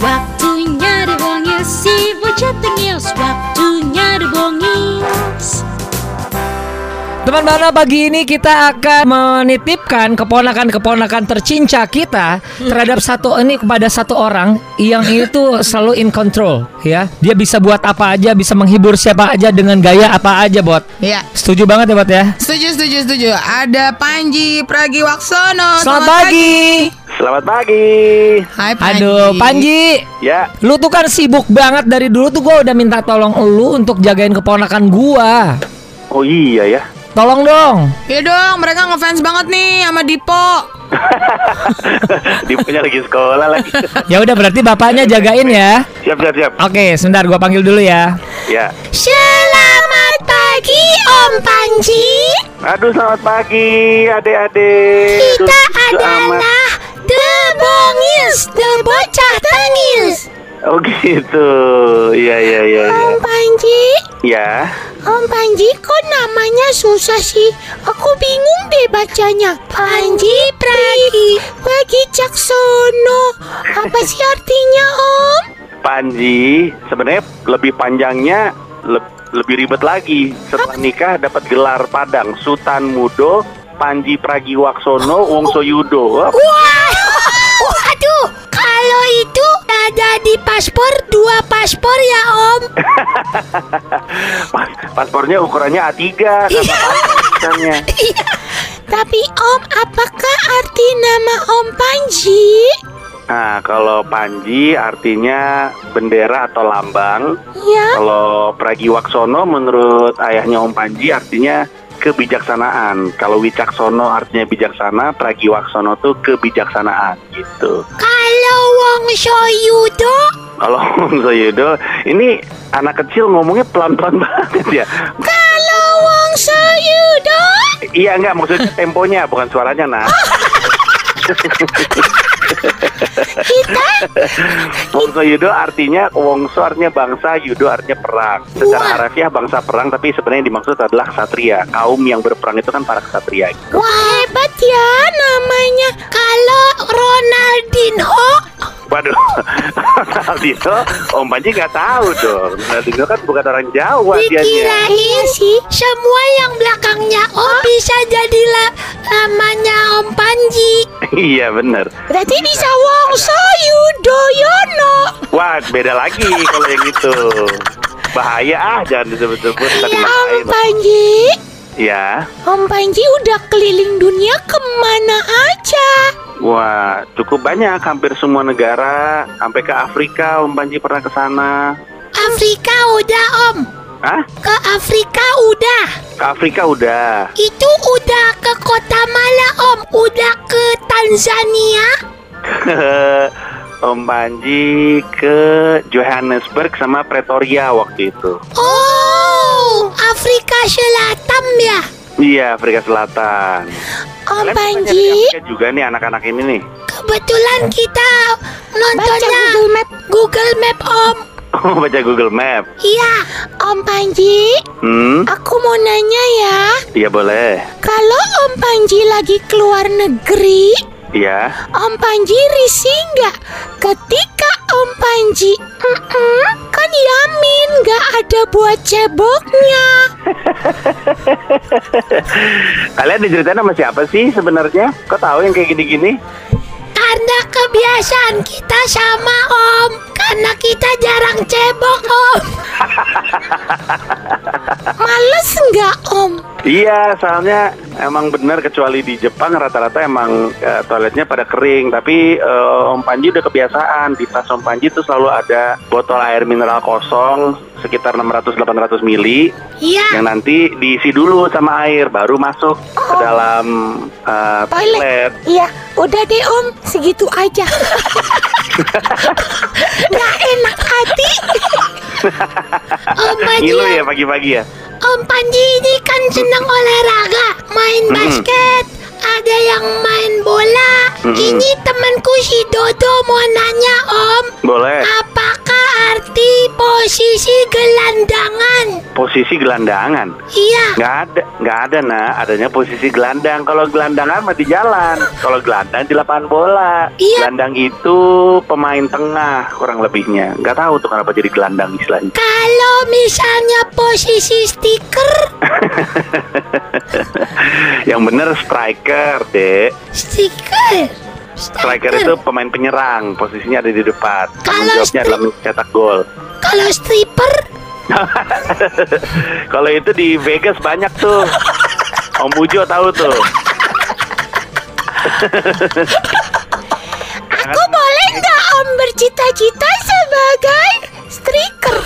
Waktunya dibongis si bocah tengil Waktunya dibongis Teman mana pagi ini kita akan menitipkan keponakan-keponakan tercinta kita terhadap satu ini kepada satu orang yang itu selalu in control ya. Dia bisa buat apa aja, bisa menghibur siapa aja dengan gaya apa aja, Bot. Iya. Setuju banget ya, Bot ya? Setuju, setuju, setuju. Ada Panji Pragiwaksono. Selamat pagi. Selamat pagi. Hai Panji. Aduh, Panji. Ya, Lu tuh kan sibuk banget dari dulu tuh gua udah minta tolong lu untuk jagain keponakan gua. oh iya ya. Tolong dong. Iya dong, mereka ngefans banget nih sama Dipo. Dipunya lagi sekolah lagi. Ya udah berarti bapaknya jagain ya. siap, siap, siap. Oke, sebentar gua panggil dulu ya. Ya. Selamat pagi Om Panji Aduh, selamat pagi, adik-adik. Kita Aduh, adalah Oh gitu. Iya, iya, iya. iya. Om Panji Ya. Om Panji kok namanya susah sih Aku bingung deh bacanya Panji Pragi Pragi Caksono Apa sih artinya Om? Panji sebenarnya lebih panjangnya le- lebih ribet lagi. Setelah nikah dapat gelar Padang Sultan Mudo Panji Pragiwaksono Wongso Yudo. Wah, ada di paspor dua paspor ya Om. pas- paspornya ukurannya A3 sama panjangnya. Iya. Tapi Om, apakah arti nama Om Panji? Nah, kalau Panji artinya bendera atau lambang. Ya, Kalau Pragiwaksono menurut ayahnya Om Panji artinya kebijaksanaan. Kalau Wicaksono artinya bijaksana, Pragiwaksono tuh kebijaksanaan gitu. kalau Wong Soyudo, Kalau Om Soyudo, ini anak kecil ngomongnya pelan-pelan banget ya. kalau Wong Soyudo, Iya enggak maksudnya temponya bukan suaranya nah. kita Wongso Yudo artinya Wongso artinya bangsa, Yudo artinya perang. Secara Wah. harafiah bangsa perang, tapi sebenarnya yang dimaksud adalah ksatria. Kaum yang berperang itu kan para ksatria. Gitu. Wah hebat ya namanya. Kalau Ronaldinho, Waduh, Ronaldinho, Om Panji nggak tahu dong. Ronaldinho kan bukan orang Jawa dianya. dikirain sih semua yang belakangnya Om bisa jadi la- namanya Om Panji. iya bener. Berarti bisa Wong Soyudoyono. Wah, beda lagi kalau yang itu. Bahaya ah, jangan disebut-sebut tadi Ya Om maksain. Panji, Ya, Om Panji udah keliling dunia ke mana aja? Wah cukup banyak, hampir semua negara, sampai ke Afrika, Om Panji pernah ke sana. Afrika udah Om, Hah? ke Afrika udah. Ke Afrika udah. Itu udah ke kota mana Om? Udah ke Tanzania? Om Panji ke Johannesburg sama Pretoria waktu itu. Oh, Afrika Selatan ya? Iya, Afrika Selatan. Om Kalian Panji, juga nih anak-anak ini nih. kebetulan kita nontonnya Google Map. Google Map Om. Oh, baca Google Map. Iya, Om Panji, Hmm, aku mau nanya ya. iya boleh. Kalau Om Panji lagi keluar negeri, Iya. Om Panji risih nggak ketika Om Panji "Mm-mm," kan yamin nggak ada buat ceboknya. Kalian diceritain sama siapa sih sebenarnya? Kok tahu yang kayak gini-gini? Karena kebiasaan kita sama Om, karena kita jarang cebok Om. Males nggak Om? Iya, soalnya emang benar kecuali di Jepang rata-rata emang eh, toiletnya pada kering. Tapi eh, Om Panji udah kebiasaan di tas Om Panji tuh selalu ada botol air mineral kosong sekitar 600-800 mili Iya. yang nanti diisi dulu sama air baru masuk ke dalam eh, Toilet. toilet. Iya, udah deh Om, segitu aja. Nggak enak hati. Om Panji, Ngilu ya pagi-pagi ya. Om Panji ini kan senang olahraga, main basket, ada yang main bola. Mm-mm. Ini temanku si Dodo mau nanya Om, Boleh. Arti posisi gelandangan? posisi gelandangan. Iya. Nggak ada, nggak ada nah. Adanya posisi gelandang. Kalau gelandangan mah di jalan. Kalau gelandang di lapangan bola. Iya. Gelandang itu pemain tengah kurang lebihnya. Nggak tahu tuh kenapa jadi gelandang istilahnya. Kalau misalnya posisi stiker, Yang bener striker, dek. stiker. Striker itu pemain penyerang, posisinya ada di depan. Tanggung Kalau jawabnya adalah mencetak gol. Kalau stripper, Kalau itu di Vegas banyak tuh. Om Bujo tahu tuh. aku boleh nggak om bercita-cita sebagai striker?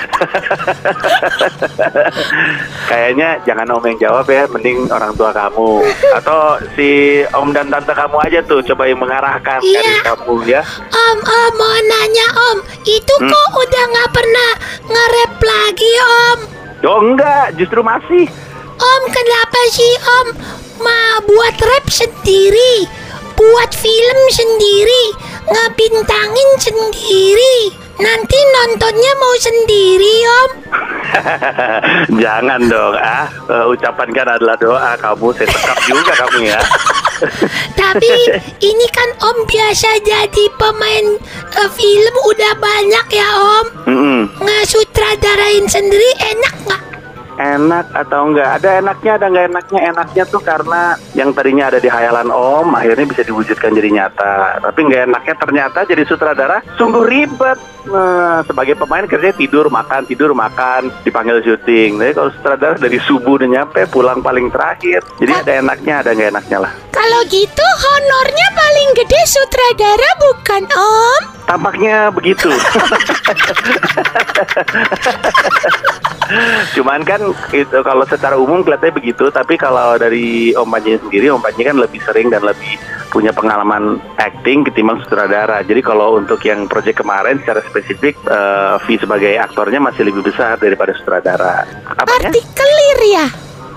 Kayaknya jangan Om yang jawab ya, mending orang tua kamu atau si Om dan tante kamu aja tuh coba yang mengarahkan Iya. kamu ya. Om, om mau nanya om, itu Hmm. kok udah nggak pernah nge-rap lagi om? Oh enggak, justru masih. Om kenapa sih om ma buat rap sendiri, buat film sendiri, ngebintangin sendiri, nanti nontonnya mau sendiri om? Jangan dong, ah Eh, ucapan kan adalah doa kamu, saya sekap juga kamu ya. Tapi ini kan om biasa jadi pemain eh, film udah banyak ya om, Mm-mm. ngesutradarain sendiri enak nggak? Enak atau enggak? Ada enaknya, ada enggak enaknya. Enaknya tuh karena yang tadinya ada di hayalan Om, akhirnya bisa diwujudkan jadi nyata. Tapi enggak enaknya ternyata jadi sutradara sungguh ribet. Nah, sebagai pemain kerja tidur, makan, tidur, makan, dipanggil syuting. Jadi kalau sutradara dari subuh udah nyampe, pulang paling terakhir. Jadi ada enaknya, ada enggak enaknya lah. Kalau gitu honornya paling gede sutradara bukan om? Tampaknya begitu. Cuman kan itu kalau secara umum kelihatannya begitu, tapi kalau dari Om Panji sendiri, Om Panji kan lebih sering dan lebih punya pengalaman acting ketimbang sutradara. Jadi kalau untuk yang proyek kemarin secara spesifik eh, fee sebagai aktornya masih lebih besar daripada sutradara. Apanya? Partikelir ya?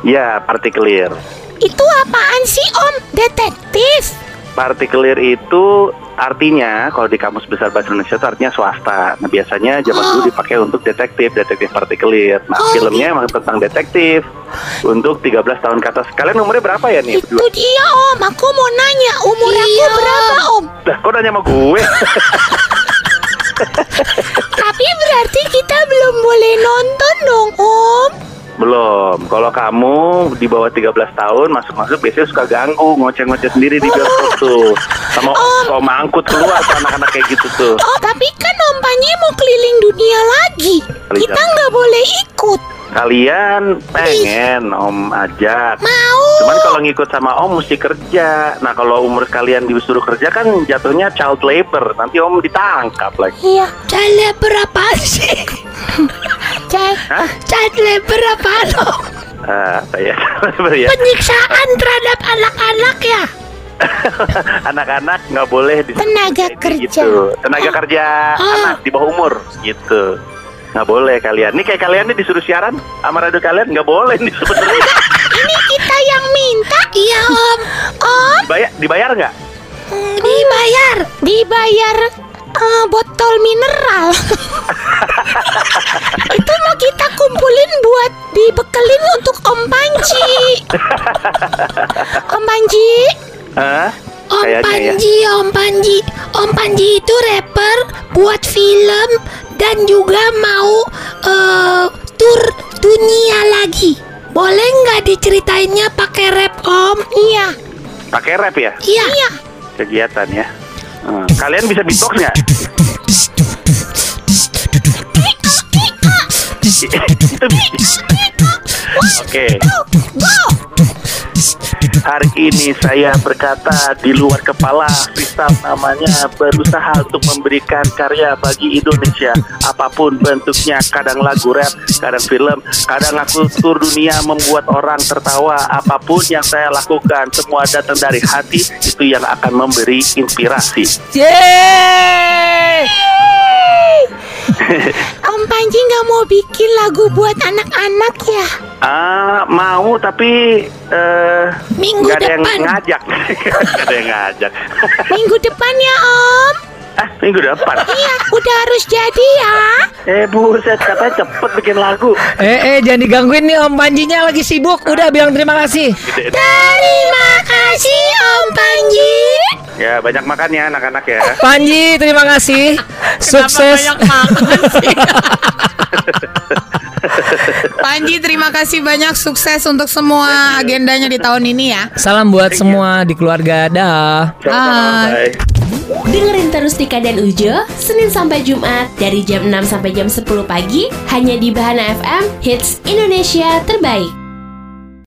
Ya, partikelir. Itu apaan sih om? Detektif? Partikelir itu artinya kalau di kamus besar bahasa Indonesia itu artinya swasta. Nah biasanya zaman dulu dipakai untuk detektif, detektif partikelir. Nah Oh, filmnya emang tentang detektif untuk 13 tahun ke atas. Kalian umurnya berapa ya nih? Itu dia om, aku mau nanya umur aku berapa om? Dah, kok nanya sama gue? Tapi berarti kita belum boleh nonton dong om? Belum. Kalau kamu di bawah 13 tahun masuk-masuk biasanya suka ganggu, ngoceh-ngoceh sendiri di bioskop tuh. Sama Oh. om angkut keluar tuh anak-anak kayak gitu tuh. Oh tapi kan om Panji mau keliling dunia lagi. Kita nggak boleh ikut. Kalian pengen om ajak. Mau? Cuman kalau ngikut sama om mesti kerja. Nah kalau umur kalian disuruh kerja kan jatuhnya child labor. Nanti om ditangkap lagi. Iya. Child berapa sih? Child, Hah? child labor om? Ah, saya labor ya. Penyiksaan terhadap anak-anak ya? Anak-anak nggak boleh di Tenaga kerja. gitu. Tenaga kerja Ah. anak di bawah umur gitu. Nggak boleh kalian. Ini kayak kalian nih disuruh siaran sama radio kalian nggak boleh nih sebenarnya. Ini kita yang minta. Iya om. Om Dibayar dibayar nggak? mm, dibayar. Dibayar eh, botol mineral. Itu mau kita kumpulin buat dibekelin untuk Om Panji. Om Panji. Hah? Om Kayaknya ya. Panji, Om Panji, Om Panji itu rapper buat film dan juga mau eh, tur dunia lagi. Boleh nggak diceritainnya pakai rap Om? Iya, Pakai rap ya iya. iya. kegiatan ya. Hmm. Kalian bisa beatbox nggak? Oke. Hari ini saya berkata di luar kepala Freestyle namanya berusaha untuk memberikan karya bagi Indonesia Apa pun bentuknya kadang lagu rap, kadang film Kadang aku tur dunia membuat orang tertawa Apa pun yang saya lakukan semua datang dari hati Itu yang akan memberi inspirasi Yeay! Om Panji nggak mau bikin lagu buat anak-anak ya? Ah, mau tapi eh Minggu nggak ada yang depan. ngajak Nggak ada yang ngajak Minggu depan ya Om. Ah, minggu depan. Iya, udah harus jadi ya. Eh, buset, katanya cepet bikin lagu. Eh, eh, jangan digangguin nih Om Panjinya lagi sibuk. Udah bilang terima kasih. Terima kasih Om Panji. Ya, banyak makan ya anak-anak ya. Panji, terima kasih. Sukses. banyak makan sih? Panji terima kasih banyak sukses untuk semua agendanya di tahun ini ya. Salam buat semua di keluarga. Dah. Bye. Dengerin terus Tika dan Ujo Senin sampai Jumat dari jam 6 sampai jam 10 pagi hanya di Bahana FM Hits Indonesia terbaik.